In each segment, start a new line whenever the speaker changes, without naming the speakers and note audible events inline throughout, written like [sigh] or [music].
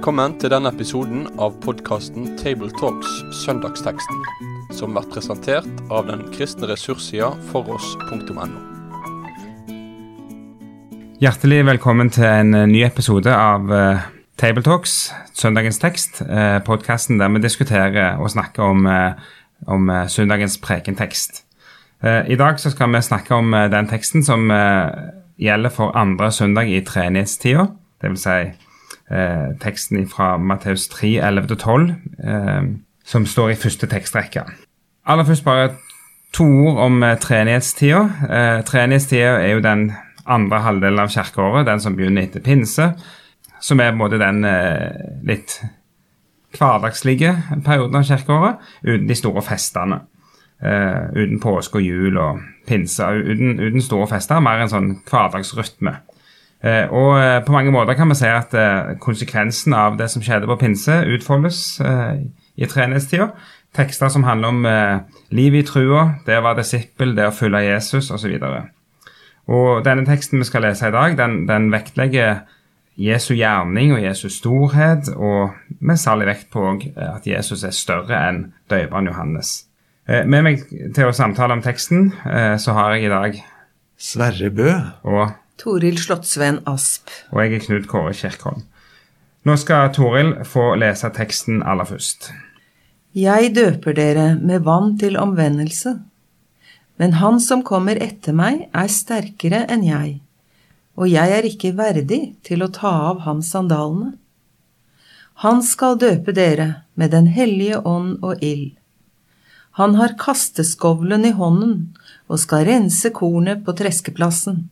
Velkommen til denne episoden av podkasten Tabletalks Søndagsteksten, som blir presentert av den kristne ressurssida foross.no.
Hjertelig velkommen til en eh, ny episode av uh, Tabletalks, søndagens tekst. Uh, Podkasten der vi diskuterer og snakker om, om søndagens prekentekst. I dag skal vi snakke om den teksten som gjelder for andre søndag i treenighetstida. Det vil si teksten fra Matteus 3, 11-12, som står i første tekstrekke. Aller først bare to ord om treenighetstida. Treenighetstida er jo den andre halvdelen av kirkeåret, den som begynner etter pinse, som er både den eh, litt hverdagslige perioden av kirkeåret, uten de store festene. Uh, uten påske og jul og pinse. Uten store fester, mer en sånn hverdagsrytme. Uh, og uh, på mange måter kan vi si at konsekvensen av det som skjedde på pinse, utfoldes i treenighetstida. Tekster som handler om livet i trua, det å være disippel, det å følge Jesus osv. Og denne teksten vi skal lese i dag, den, den vektlegger Jesu gjerning og Jesu storhet, og med særlig vekt på at Jesus er større enn døperen Johannes. Eh, med meg til å samtale om teksten eh, så har jeg i dag
Sverre Bø.
Og
Toril Slottsveen Asp.
Og jeg er Knut Kåre Kirkholm. Nå skal Toril få lese teksten aller først.
Jeg døper dere med vann til omvendelse. Men han som kommer etter meg, er sterkere enn jeg, og jeg er ikke verdig til å ta av hans sandalene. Han skal døpe dere med Den hellige ånd og ild. Han har kasteskovlen i hånden og skal rense kornet på treskeplassen.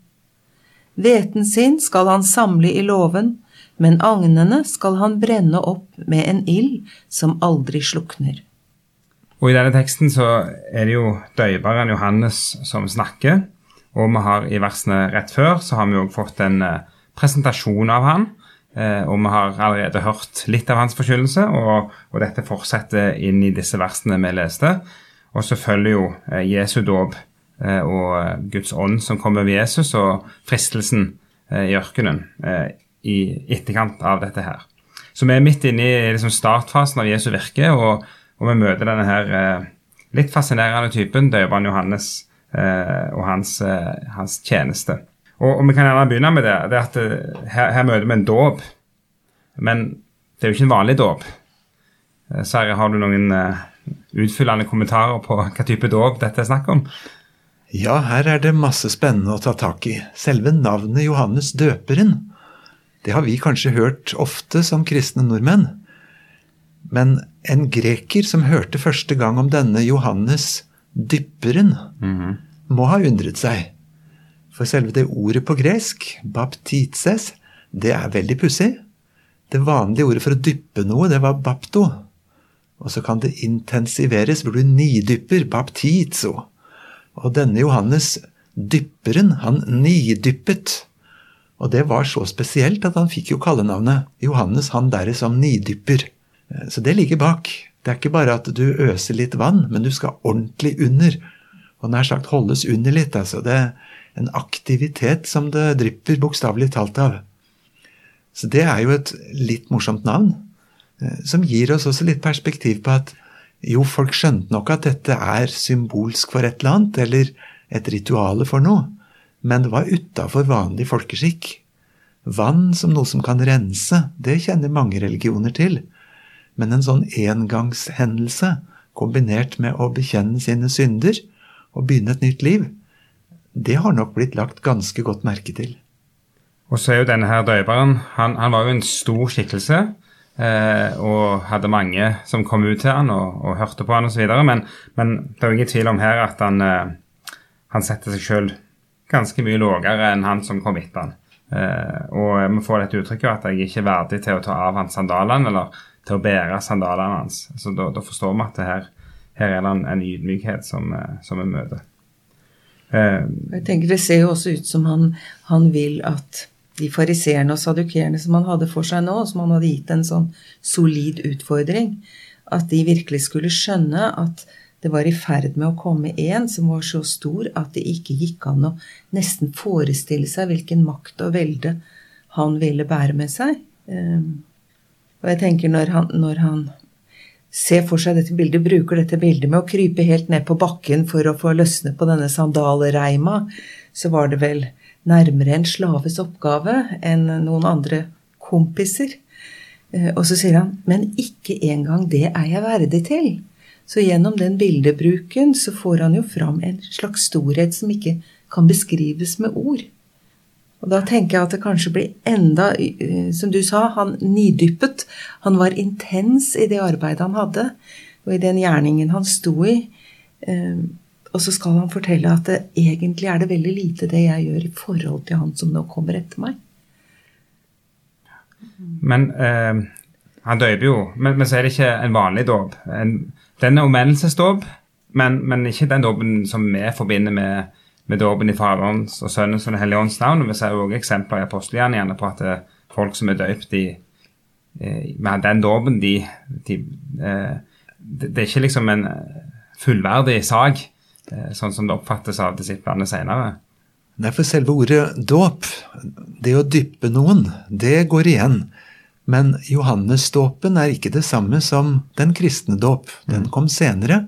Hveten sin skal han samle i låven, men agnene skal han brenne opp med en ild som aldri slukner.
Og I denne teksten så er det jo døyperen Johannes som snakker. Og vi har i versene rett før så har vi òg fått en eh, presentasjon av han. Eh, og vi har allerede hørt litt av hans forkynnelse, og, og, dette fortsetter inn i disse versene vi leste. Og så følger jo eh, Jesu dåp og Guds ånd som kommer ved Jesus, og fristelsen eh, i ørkenen eh, i etterkant av dette her. Så vi er midt inne i liksom, startfasen av Jesu virke. og og vi møter denne her eh, litt fascinerende typen, døperen Johannes eh, og hans, eh, hans tjeneste. Og, og, vi kan gjerne begynne med det. det at eh, her, her, møter vi en dåp. Men det er jo ikke en vanlig dåp. Eh, Sverre, har du noen eh, utfyllende kommentarer på hva type dåp dette er snakk om?
Ja, her er det masse spennende å ta tak i. Selve navnet Johannes døperen, det har vi kanskje hørt ofte som kristne nordmenn. Men en greker som hørte første gang om denne Johannes dypperen, mm -hmm. må ha undret seg. For selve det ordet på gresk, baptitses, det er veldig pussig. Det vanlige ordet for å dyppe noe, det var bapto. Og så kan det intensiveres hvor du nidypper, baptizo. Og denne Johannes dypperen, han nidyppet. Og det var så spesielt at han fikk jo kallenavnet Johannes han derre som nidypper. Eh, så det ligger bak. Det er ikke bare at du øser litt vann, men du skal ordentlig under. Og nær sagt holdes under litt. altså. Det er en aktivitet som det drypper bokstavelig talt av. Så det er jo et litt morsomt navn, eh, som gir oss også litt perspektiv på at jo, folk skjønte nok at dette er symbolsk for et eller annet, eller et rituale for noe, men det var utafor vanlig folkeskikk. Vann som noe som kan rense, det kjenner mange religioner til. Men en sånn engangshendelse, kombinert med å bekjenne sine synder og begynne et nytt liv, det har nok blitt lagt ganske godt merke til.
Og så er jo denne her døperen han, han var jo en stor skikkelse. Eh, og hadde mange som kom ut til han og, og hørte på han osv. Men, men det er jo ingen tvil om her at han, eh, han setter seg sjøl ganske mye lavere enn han som kom etter han. Eh, og vi får dette uttrykket at jeg ikke er verdig til å ta av hans sandalene, eller til å bære sandalene hans. Så da, da forstår vi at her, her, er det en, en ydmykhet som, eh, vi møter.
Uh, jeg tenker Det ser jo også ut som han, han vil at de fariseerne og sadukerene som han hadde for seg nå, som han hadde gitt en sånn solid utfordring, at de virkelig skulle skjønne at det var i ferd med å komme en som var så stor at det ikke gikk an å nesten forestille seg hvilken makt og velde han ville bære med seg. Um, Og jeg tenker når han, når han ser for seg dette bildet, bruker dette bildet med å krype helt ned på bakken for å få løsne på denne sandalreima, så var det vel nærmere en slaves oppgave enn noen andre kompiser. Eh, og så sier han, men ikke engang det er jeg verdig til. Så gjennom den bildebruken så får han jo fram en slags storhet som ikke kan beskrives med ord. Og da tenker jeg at det kanskje blir enda eh, Som du sa, han nidyppet. Han var intens i det arbeidet han hadde, og i den gjerningen han sto i. Eh, og så skal han fortelle at det, egentlig er det veldig lite det jeg gjør i forhold til han som nå kommer etter meg.
Men eh, han døper jo, men, men, så er det ikke en vanlig dåp. Den er omvendelsesdåp, men, men ikke den dåpen som vi forbinder med med dåpen i Faderens og Sønnens og Den hellige ånds navn. Vi ser også eksempler i apostelgjerningene på at eh, folk som er døpt i, eh, med den dåpen, de, de, eh, Det er ikke liksom en fullverdig sak, sånn som det oppfattes av disiplene senere.
Nei, for selve ordet dåp, det å dyppe noen, det går igjen. Men Johannesdåpen er ikke det samme som den kristne dåp. Den mm. kom senere.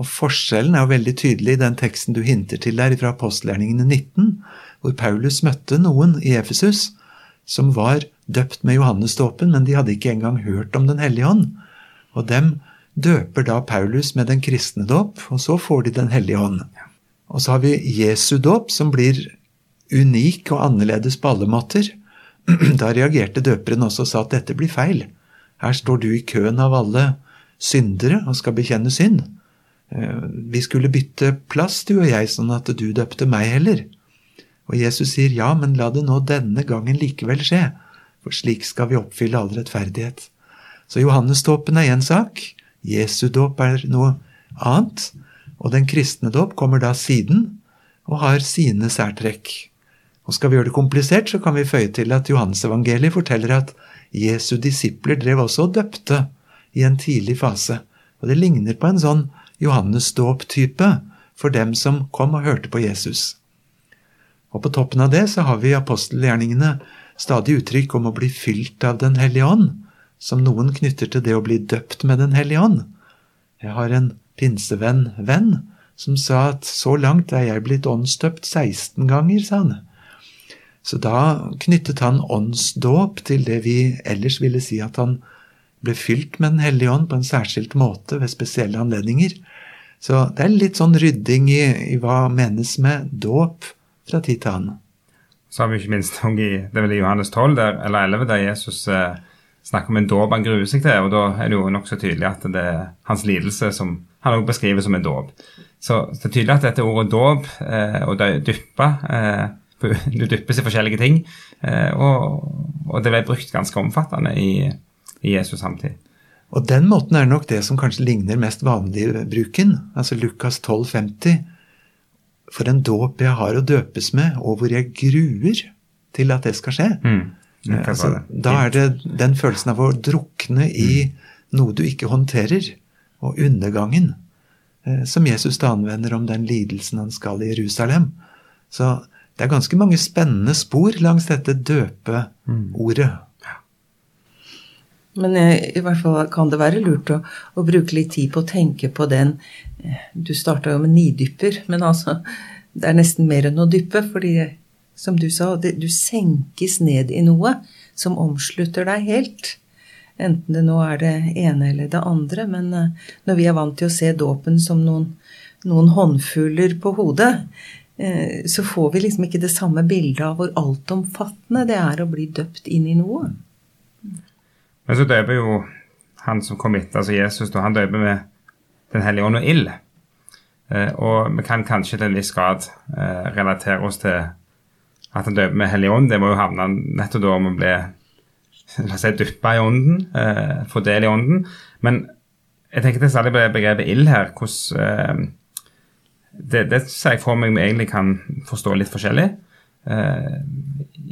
Og Forskjellen er jo veldig tydelig i den teksten du hinter til der fra apostelgjerningene 19, hvor Paulus møtte noen i Efesus som var døpt med Johannesdåpen, men de hadde ikke engang hørt om Den hellige ånd. Og dem døper da Paulus med den kristne dåp, og så får de Den hellige ånd. Og så har vi Jesu dåp, som blir unik og annerledes på alle måter. [clears throat] Da reagerte døperen også og sa at dette blir feil. Her står du i køen av alle syndere og skal bekjenne synd. Eh, vi skulle bytte plass, du og jeg, sånn at du døpte meg heller. Og Jesus sier ja, men la det nå denne gangen likevel skje, for slik skal vi oppfylle all rettferdighet. Så Johannesdåpen er én sak, Jesu dåp er noe annet, og den kristne dåp kommer da siden og har sine særtrekk. Og skal vi gjøre det komplisert, så kan vi føye til at Johansevangeliet forteller at Jesu disipler drev også og døpte i en tidlig fase. Og det ligner på en sånn Johannes-dåp-type for dem som kom og hørte på Jesus. Og på toppen av det så har vi apostelgjerningene stadig uttrykk om å bli fylt av Den hellige ånd, som noen knytter til det å bli døpt med Den hellige ånd. Jeg har en pinsevenn-venn som sa at så langt er jeg blitt åndsdøpt 16 ganger, sa han. Så da knyttet han åndsdåp til det vi ellers ville si at han ble fylt med Den hellige ånd på en særskilt måte ved spesielle anledninger. Så det er litt sånn rydding i, i hva menes med dåp fra tid til annen.
Så har vi ikke minst i det vel i Johannes 12 der, eller 11 der Jesus eh, snakker om en dåp han gruer seg til. og Da er det jo nokså tydelig at det er hans lidelse som han også beskriver som en dåp. Så, det er tydelig at dette ordet dåp eh, og dyppe eh, [laughs] Du dyppes i forskjellige ting. Eh, og, og, det ble brukt ganske omfattende i, i Jesus samtid.
Og den måten er nok det som kanskje ligner mest vanlig bruken. Altså Lukas 12, 50. For en dåp jeg har å døpes med, og hvor jeg gruer til at det skal skje. Mm. Altså, da er det den følelsen av å drukne i mm. noe du ikke håndterer, og undergangen, eh, som Jesus da anvender om den lidelsen han skal i Jerusalem. Så det er ganske mange spennende spor langs dette døpeordet. Mm.
Men eh, i hvert fall kan det være lurt å, å bruke litt tid på å tenke på den eh, Du starta jo med nidypper, men altså Det er nesten mer enn å dyppe, fordi som du sa, det, du senkes ned i noe som omslutter deg helt. Enten det nå er det ene eller det andre. Men uh, når vi er vant til å se dåpen som noen, noen håndfugler på hodet, uh, så får vi liksom ikke det samme bildet av hvor altomfattende det er å bli døpt inn i noe.
Men så døper jo han som kom etter, altså Jesus, da, han døper med Den hellige ånd og ild. Eh, og vi kan kanskje til en viss grad eh, relatere oss til at han døper med Hellig ånd. Det må jo havne nettopp da om å bli la oss si, dyppa i ånden, eh, få del i ånden. Men jeg tenker det særlig på det begrepet ild her. hvordan eh, det, det ser jeg for meg vi egentlig kan forstå litt forskjellig. Eh,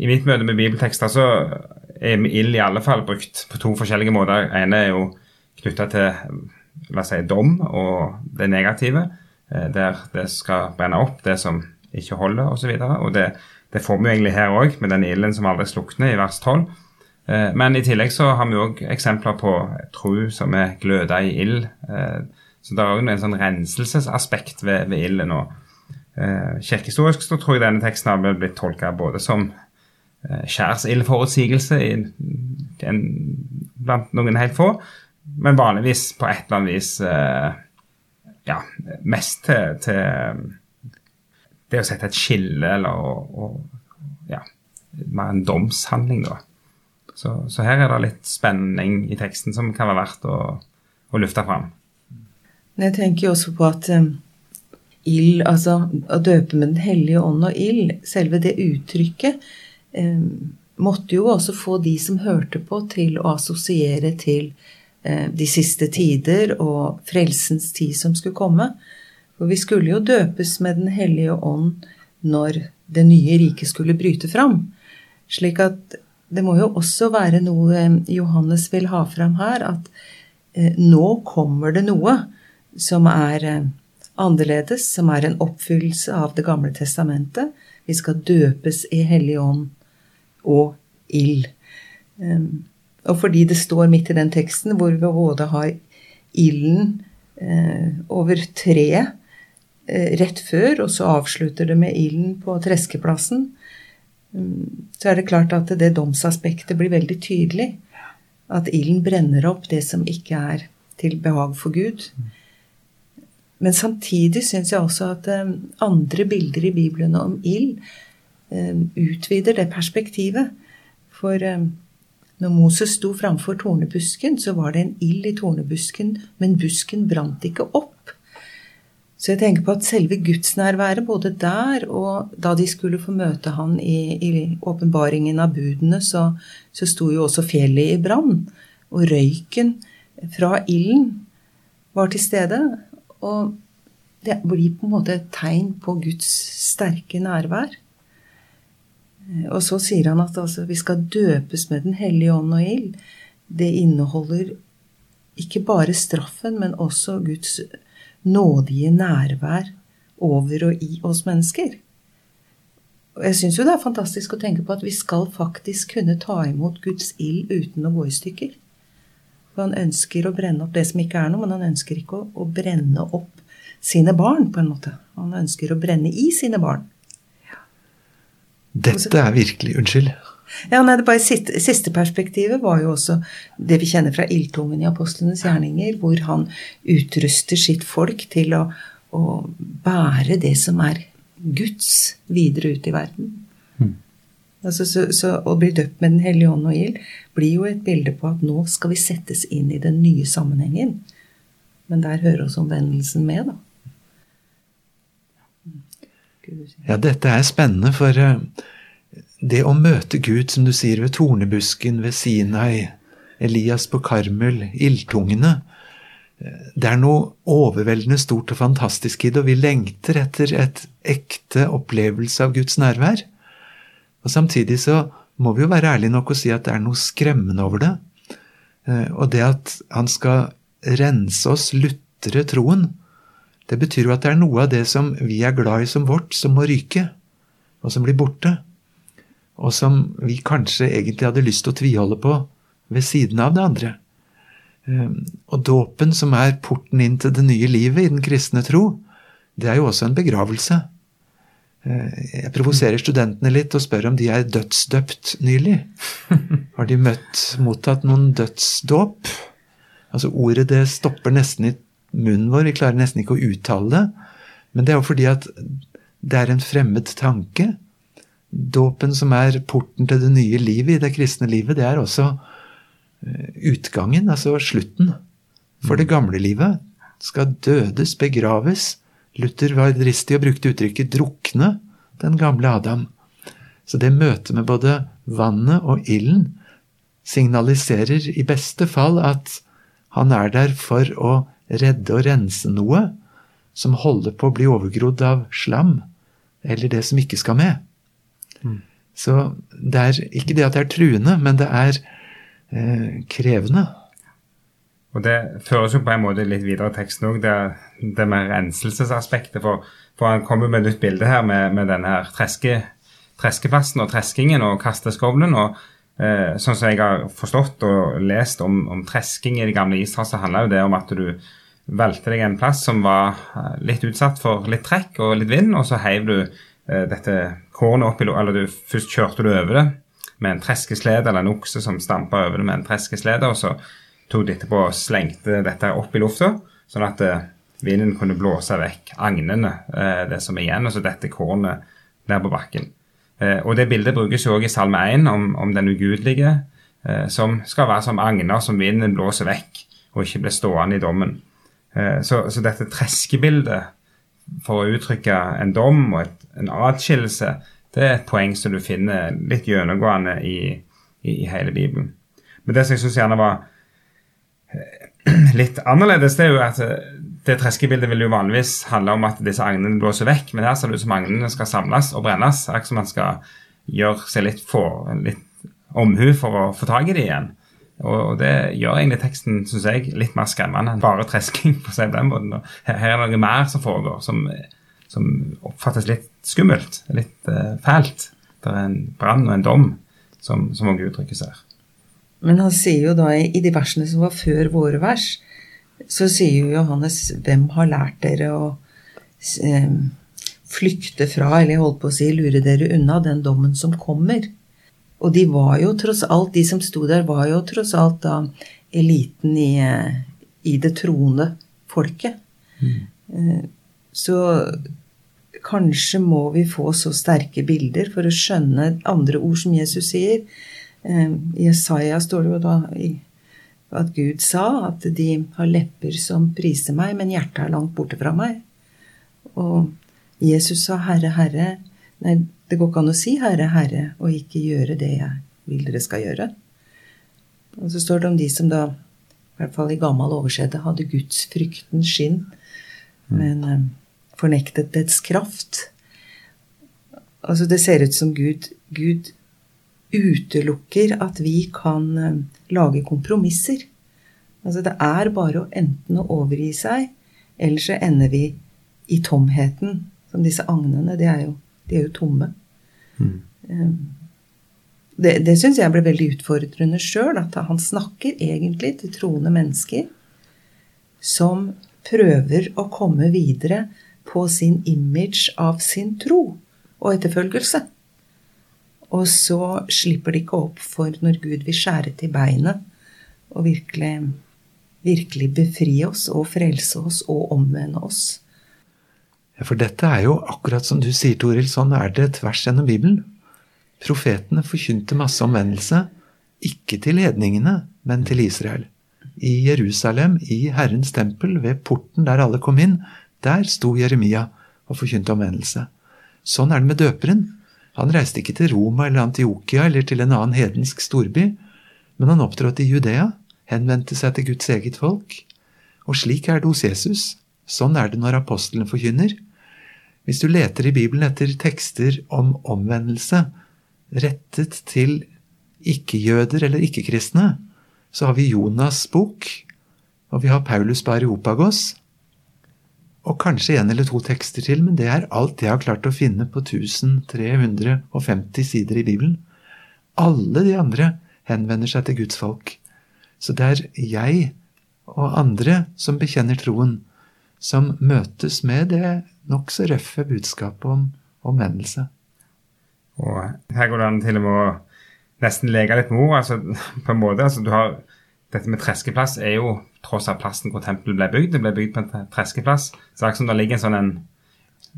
I mitt møte med bibeltekster så er ild i alle fall brukt på to forskjellige måter. ene er jo knytta til la oss si, dom og det negative, eh, der det skal brenne opp det som ikke holder, osv. Og, så og det, det får vi jo egentlig her òg, med den ilden som aldri slukner, i vers 12. Eh, men i tillegg så har vi òg eksempler på tru som er gløda i ild. Eh, så det er òg en sånn renselsesaspekt ved, ved ilden. Eh, kirkehistorisk så tror jeg denne teksten har blitt tolka både som skjærsildforutsigelse blant noen helt få, men vanligvis på et eller annet vis ja, mest til, til, det å sette et skille eller å, å, ja, mer en domshandling, da. Så, så, her er det litt spenning i teksten som kan være verdt å, å lufte fram.
Jeg tenker jo også på at um, ild, altså å døpe med Den hellige ånd og ild, selve det uttrykket, um, måtte jo også få de som hørte på, til å assosiere til uh, de siste tider og frelsens tid som skulle komme. For vi skulle jo døpes med Den hellige ånd når det nye riket skulle bryte fram. Slik at det må jo også være noe eh, Johannes vil ha fram her, at eh, nå kommer det noe som er eh, annerledes, som er en oppfyllelse av Det gamle testamentet. Vi skal døpes i Hellig ånd og ild. Um, og fordi det står midt i den teksten, hvor vi både har ilden over treet rett før, og så avslutter det med ilden på treskeplassen, så er det klart at det domsaspektet blir veldig tydelig. At ilden brenner opp det som ikke er til behag for Gud. Men samtidig syns jeg også at eh, andre bilder i Bibelen om ild eh, utvider det perspektivet. For eh, når Moses sto framfor tornebusken, så var det en ild i tornebusken, men busken brant ikke opp. Så jeg tenker på at selve gudsnærværet, både der og da de skulle få møte han i, åpenbaringen av budene, så, så sto jo også fjellet i brann. Og røyken fra ilden var til stede. Og det blir på en måte et tegn på Guds sterke nærvær. Og så sier han at altså, vi skal døpes med Den hellige ånd og ild. Det inneholder ikke bare straffen, men også Guds nådige nærvær over og i oss mennesker. Og jeg syns jo det er fantastisk å tenke på at vi skal faktisk kunne ta imot Guds ild uten å gå i stykker. For han ønsker å brenne opp det som ikke er noe, men han ønsker ikke å, å brenne opp sine barn, på en måte. Han ønsker å brenne i sine barn.
Dette er virkelig Unnskyld.
Ja, nei, det bare siste, siste, perspektivet var jo også det vi kjenner fra ildtungen i apostlenes gjerninger, hvor han utruster sitt folk til å, å bære det som er Guds, videre ut i verden. Mm. Altså, så, så, Å bli døpt med Den hellige ånd og ild blir jo et bilde på at nå skal vi settes inn i den nye sammenhengen. Men der hører også omvendelsen med, da.
Ja, dette er spennende, for uh, det å møte Gud, som du sier, ved tornebusken, ved Sinai, Elias på Karmel, ildtungene Det er noe overveldende stort og fantastisk i det, og vi lengter etter et ekte opplevelse av Guds nærvær. Og Samtidig så må vi jo være ærlige nok og si at det er noe skremmende over det. Eh, og det at han skal rense oss, lutre troen, det betyr jo at det er noe av det som vi er glad i som vårt, som må ryke, og som blir borte og som vi kanskje egentlig hadde lyst til å tviholde på ved siden av det andre. Ehm, og dåpen, som er porten inn til det nye livet i den kristne tro, det er jo også en begravelse. Ehm, jeg provoserer studentene litt og spør om de er dødsdøpt nylig. [laughs] Har de møtt, mottatt noen dødsdåp? Altså Ordet det stopper nesten i munnen vår, vi klarer nesten ikke å uttale det. Men det er jo fordi at det er en fremmed tanke. Dåpen som er porten til det nye livet i det kristne livet, det er også eh, utgangen, altså slutten. For det gamle livet skal dødes, begraves. Luther var dristig og brukte uttrykket 'drukne' den gamle Adam. Så det møtet med både vannet og ilden signaliserer i beste fall at han er der for å redde og rense noe som holder på å bli overgrodd av slam, eller det som ikke skal med. Så det er ikke det at det er truende, men det er eh, krevende.
Og Det føres jo på en måte litt videre i teksten òg, det, det, med renselsesaspektet. For, for, han kommer med et nytt bilde her med, med denne her treske, treskeplassen og treskingen og kasteskovlen. og Eh, sånn som jeg har forstått og lest om, om tresking i det gamle Israel, så handla det om at du valgte deg en plass som var eh, litt utsatt for litt trekk og litt vind, og så heiv du dette kornet opp i Eller du, først kjørte du over det med en treskeslede eller en okse som stampa over det med en treskeslede, og så tok de etterpå og slengte dette opp i lufta, sånn at eh, vinden kunne blåse vekk agnene, eh, det som er igjen, og så dette kornet ned på bakken. Eh, og det bildet brukes jo òg i Salme 1 om, om den ugudelige, eh, som skal være som agner som vinden blåser vekk, og ikke blir stående i dommen. Eh, så, så, dette treskebildet, for å uttrykke en dom og et, en atskillelse, det er et poeng som du finner litt gjennomgående i, i, i hele Bibelen. Men det som jeg syns gjerne var [clears throat] litt annerledes, det er jo at det treskebildet vil jo vanligvis handle om at disse agnene blåser vekk, men her ser det ut som agnene skal samles og brennes. Akkurat som man skal gjøre seg litt, for, litt omhu for å få tak i det igjen. Og det gjør egentlig teksten synes jeg, litt mer skremmende enn bare tresking. på seg den måten. Her er det noe mer som foregår, som, som oppfattes litt skummelt, litt uh, fælt. Det er en brann og en dom, som, som mange uttrykkes her.
Men han sier jo da i de versene som var før våre vers, så sier jo Johannes 'Hvem har lært dere å eh, flykte fra', eller jeg holdt på å si 'lure dere unna den dommen som kommer'? Og de var jo tross alt, de som sto der, var jo tross alt da eliten i, i det troende folket. Mm. Så kanskje må vi få så sterke bilder for å skjønne andre ord som Jesus sier. I Jesaja står det jo da at Gud sa at de har lepper som priser meg, men hjertet er langt borte fra meg. Og Jesus sa, Herre, Herre. Nei, det går ikke an å si 'Herre, Herre' og ikke gjøre det jeg vil dere skal gjøre. Og så står det om de som da, i hvert fall i gammel oversette, hadde Guds frykten skinn, men um, fornektet dets kraft. Altså, det ser ut som Gud, Gud utelukker at vi kan um, lage kompromisser. Altså, det er bare å enten å overgi seg, eller så ender vi i tomheten. Som disse agnene. De er jo, de er jo tomme. Mm. Det, det syns jeg ble veldig utfordrende sjøl, at han snakker egentlig til troende mennesker som prøver å komme videre på sin image av sin tro og etterfølgelse. Og så slipper de ikke opp for når Gud vil skjære til beinet og virkelig, virkelig befri oss og frelse oss og omvende oss.
For dette er jo akkurat som du sier, Toril, sånn er det tvers gjennom Bibelen. Profetene forkynte masse omvendelse, ikke til hedningene, men til Israel. I Jerusalem, i Herrens tempel, ved porten der alle kom inn, der sto Jeremia og forkynte omvendelse. Sånn er det med døperen. Han reiste ikke til Roma eller Antiokia eller til en annen hedensk storby, men han opptrådte i Judea, henvendte seg til Guds eget folk. Og slik er det hos Jesus. Sånn er det når apostlene forkynner. Hvis du leter i Bibelen etter tekster om omvendelse rettet til ikke-jøder eller ikke-kristne, så har vi Jonas' bok, og vi har Paulus Bareopagos, og kanskje en eller to tekster til, men det er alt jeg har klart å finne på 1350 sider i Bibelen. Alle de andre henvender seg til Guds folk. Så det er jeg og andre som bekjenner troen, som møtes med det nokså røffe budskapet om omvendelse.
Og her går det an til og med å nesten leke litt med ord. Altså, på en måte, altså, du har, Dette med treskeplass er jo tross av plassen hvor tempelet ble bygd. Det ble bygd på en treskeplass. Så det er som det ligger en sånn en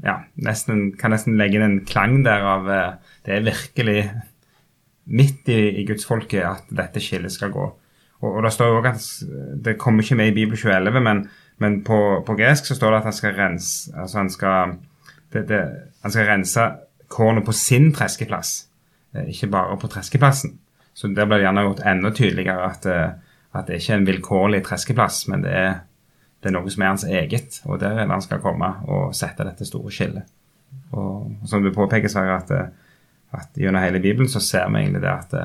ja, nesten, kan nesten legge inn en klang der av eh, Det er virkelig midt i, i gudsfolket at dette skillet skal gå. Og, og det står også at Det kommer ikke med i Bibel 2011, men men på, på, gresk så står det at han skal rense altså han skal, det, det, han skal rense kornet på sin treskeplass, eh, ikke bare på treskeplassen. Så der blir det gjerne gjort enda tydeligere at, eh, at det ikke er en vilkårlig treskeplass, men det er, det er, noe som er hans eget, og der er det han skal komme og sette dette store skillet. Og som du påpeker, Sverre, at, eh, at gjennom hele Bibelen så ser vi egentlig det at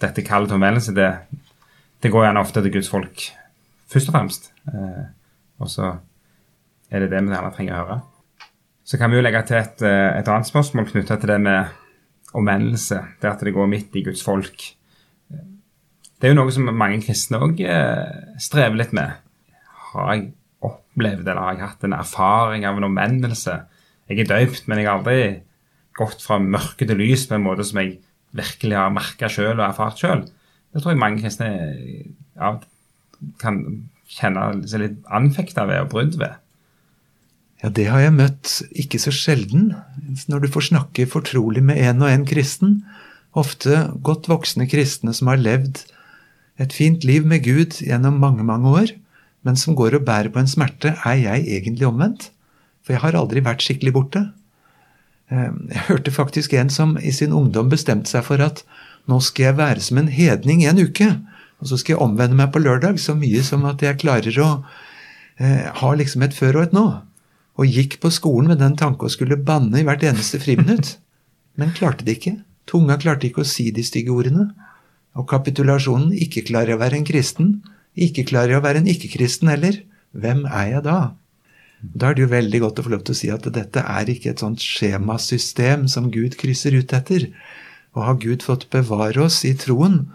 dette kallet til omvendelse, det, det går gjerne ofte til Guds folk først og fremst. Eh, og så er det det vi gjerne trenger å høre. Så kan vi jo legge til et, eh, et annet spørsmål knytta til det med omvendelse, det at det går midt i Guds folk. Det er jo noe som mange kristne òg eh, strever litt med. Har jeg opplevd eller har jeg hatt en erfaring av en omvendelse? Jeg er døypt, men jeg har aldri gått fra mørke til lys på en måte som jeg virkelig har merka sjøl og erfart sjøl. Det tror jeg mange kristne ja, kan kjenne seg litt anfekta ved og brudd ved.
Ja, det har jeg møtt ikke så sjelden. Når du får snakke fortrolig med en og en kristen, ofte godt voksne kristne som har levd et fint liv med Gud gjennom mange, mange år, men som går og bærer på en smerte, er jeg egentlig omvendt? For jeg har aldri vært skikkelig borte. Eh, jeg hørte faktisk en som i sin ungdom bestemte seg for at nå skal jeg være som en hedning en uke. Og så skal jeg omvende meg på lørdag så mye som at jeg klarer å eh, ha liksom et før og et nå og gikk på skolen med den tanke å skulle banne i hvert eneste friminutt. Men klarte det ikke. Tunga klarte ikke å si de stygge ordene. Og kapitulasjonen ikke klarer å være en kristen. Ikke klarer å være en ikke-kristen heller. Hvem er jeg da? Da er det jo veldig godt å få lov til å si at dette er ikke et sånt skjemasystem som Gud krysser ut etter. Og har Gud fått bevare oss i troen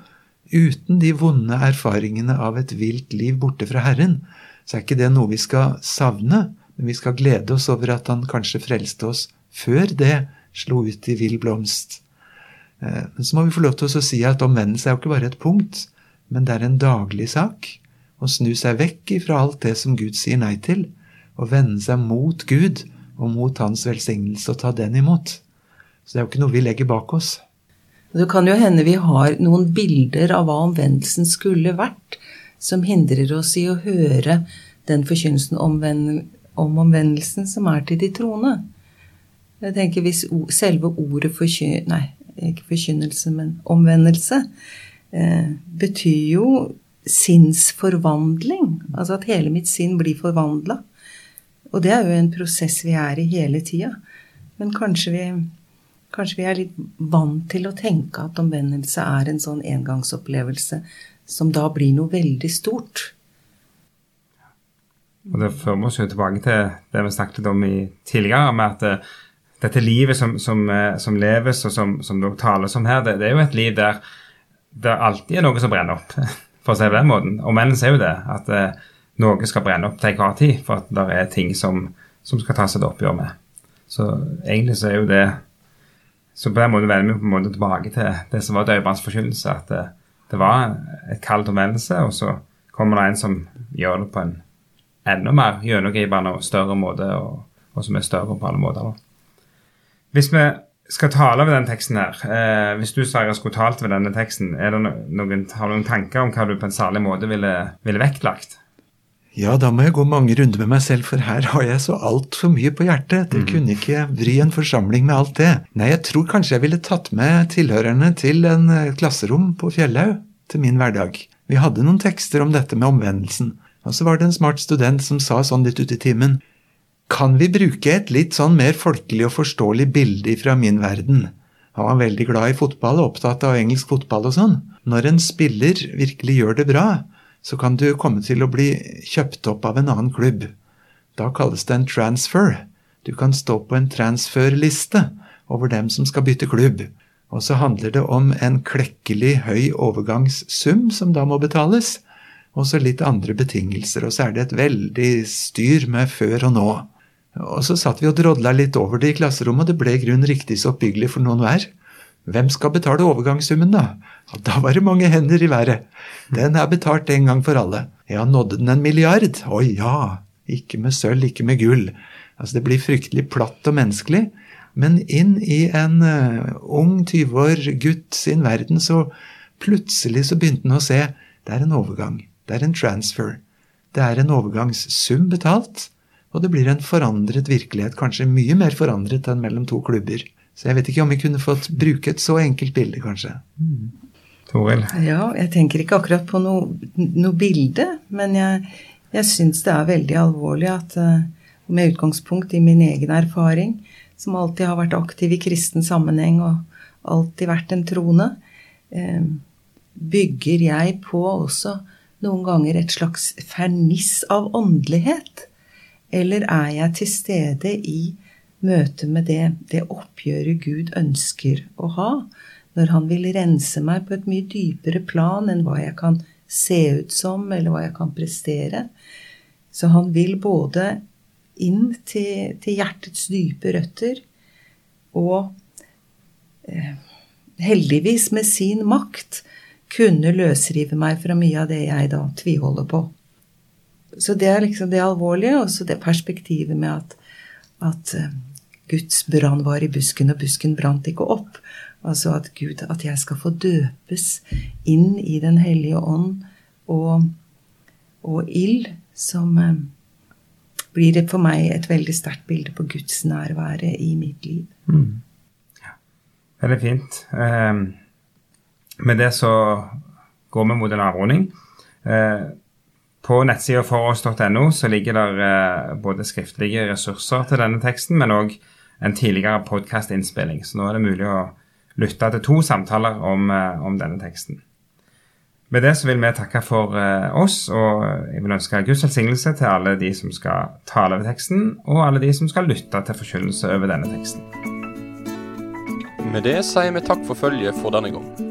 uten de vonde erfaringene av et vilt liv borte fra Herren, så er ikke det noe vi skal savne. Men vi skal glede oss over at han kanskje frelste oss før det slo ut i vill blomst. Eh, men så må vi få lov til å si at omvendelse er jo ikke bare et punkt, men det er en daglig sak. Å snu seg vekk ifra alt det som Gud sier nei til, og vende seg mot Gud og mot Hans velsignelse og ta den imot. Så det er jo ikke noe vi legger bak oss.
Det kan jo hende vi har noen bilder av hva omvendelsen skulle vært, som hindrer oss i å høre den forkynnelsen om omvendelsen som er til de troende. Jeg tenker Hvis selve ordet forkynner Nei, ikke forkynnelse, men omvendelse eh, betyr jo sinnsforvandling. Altså at hele mitt sinn blir forvandla. Og det er jo en prosess vi er i hele tida. Men kanskje vi, kanskje vi er litt vant til å tenke at omvendelse er en sånn engangsopplevelse som da blir noe veldig stort.
Og Det fører oss jo tilbake til det vi snakket om i tidligere, med at eh, dette livet som, som, eh, som, leves og som, som det tales om her, det, det, er jo et liv der det alltid er noe som brenner opp, [laughs] for å si det på den måten. Og mennene er jo det, at eh, noe skal brenne opp til enhver tid, for at det er ting som, skal tas et oppgjør med. Så egentlig så er jo det Så på den måten vender vi på en måte tilbake til det som var døperens forkynnelse, at det, det var et kall til omvendelse, og så kommer det en som gjør det på en enda mer gjennomgripende og større måte, og, og, som er større på alle måter. Hvis vi skal tale ved den teksten her, eh, hvis du Sverre, skulle talt ved denne teksten, er det noen, har du noen tanker om hva du på en særlig måte ville, ville vektlagt?
Ja, da må jeg gå mange runder med meg selv, for her har jeg så altfor mye på hjertet. Det mm. kunne ikke vri en forsamling med alt det. Nei, jeg tror kanskje jeg ville tatt med tilhørerne til en eh, klasserom på Fjellhaug til min hverdag. Vi hadde noen tekster om dette med omvendelsen. Og så var det en smart student som sa sånn litt ute i timen Kan vi bruke et litt sånn mer folkelig og forståelig bilde fra min verden? Han var veldig glad i fotball og opptatt av engelsk fotball og sånn. Når en spiller virkelig gjør det bra, så kan du komme til å bli kjøpt opp av en annen klubb. Da kalles det en transfer. Du kan stå på en transferliste over dem som skal bytte klubb. Og så handler det om en klekkelig høy overgangssum som da må betales og så litt andre betingelser. Og så er det et veldig styr med før og nå. Og så satt vi og drodla litt over det i klasserommet, og det ble i grunnen riktig så oppbyggelig for noen hver. Hvem skal betale overgangssummen, da? Da var det mange hender i været. Den er betalt en gang for alle. Ja, nådde den en milliard? Å ja. Ikke med sølv, ikke med gull. Altså, det blir fryktelig platt og menneskelig. Men inn i en uh, ung 20 år gutt sin verden, så plutselig så begynte han å se det er en overgang. Det er en transfer. Det er en overgangssum betalt, og det blir en forandret virkelighet, kanskje mye mer forandret enn mellom to klubber. Så jeg vet ikke om vi kunne fått bruke et så enkelt bilde, kanskje. Mm.
Toril?
Ja, jeg tenker ikke akkurat på noe, noe bilde, men jeg, jeg syns det er veldig alvorlig at eh, med utgangspunkt i min egen erfaring, som alltid har vært aktiv i kristen sammenheng og alltid vært en troende, eh, bygger jeg på også noen ganger et slags ferniss av åndelighet? Eller er jeg til stede i møte med det, det oppgjøret Gud ønsker å ha, når han vil rense meg på et mye dypere plan enn hva jeg kan se ut som, eller hva jeg kan prestere. Så han vil både inn til, til hjertets dype røtter og eh, heldigvis med sin makt kunne løsrive meg fra mye av det jeg da tviholder på. Så det er liksom det alvorlige, og så det perspektivet med at, at uh, Guds brann var i busken, og busken brant ikke opp. Altså at Gud, at jeg skal få døpes inn i Den hellige ånd og, og ild, som eh, blir for meg et veldig sterkt bilde på Guds nærvære i mitt liv.
Mm. Ja. Veldig fint. Eh, med det så går vi mot en avrunding. Uh, på nettsida foross.no så ligger det uh, både skriftlige ressurser til denne teksten, men òg en tidligere podkastinnspilling. Så nå er det mulig å lytte til to samtaler om, uh, om denne teksten. Med det så vil vi takke for oss, og jeg vil ønske Guds velsignelse til alle de som skal tale over teksten, og alle de som skal lytte til forkynnelse over denne teksten.
Med det sier vi takk for følget for denne gang.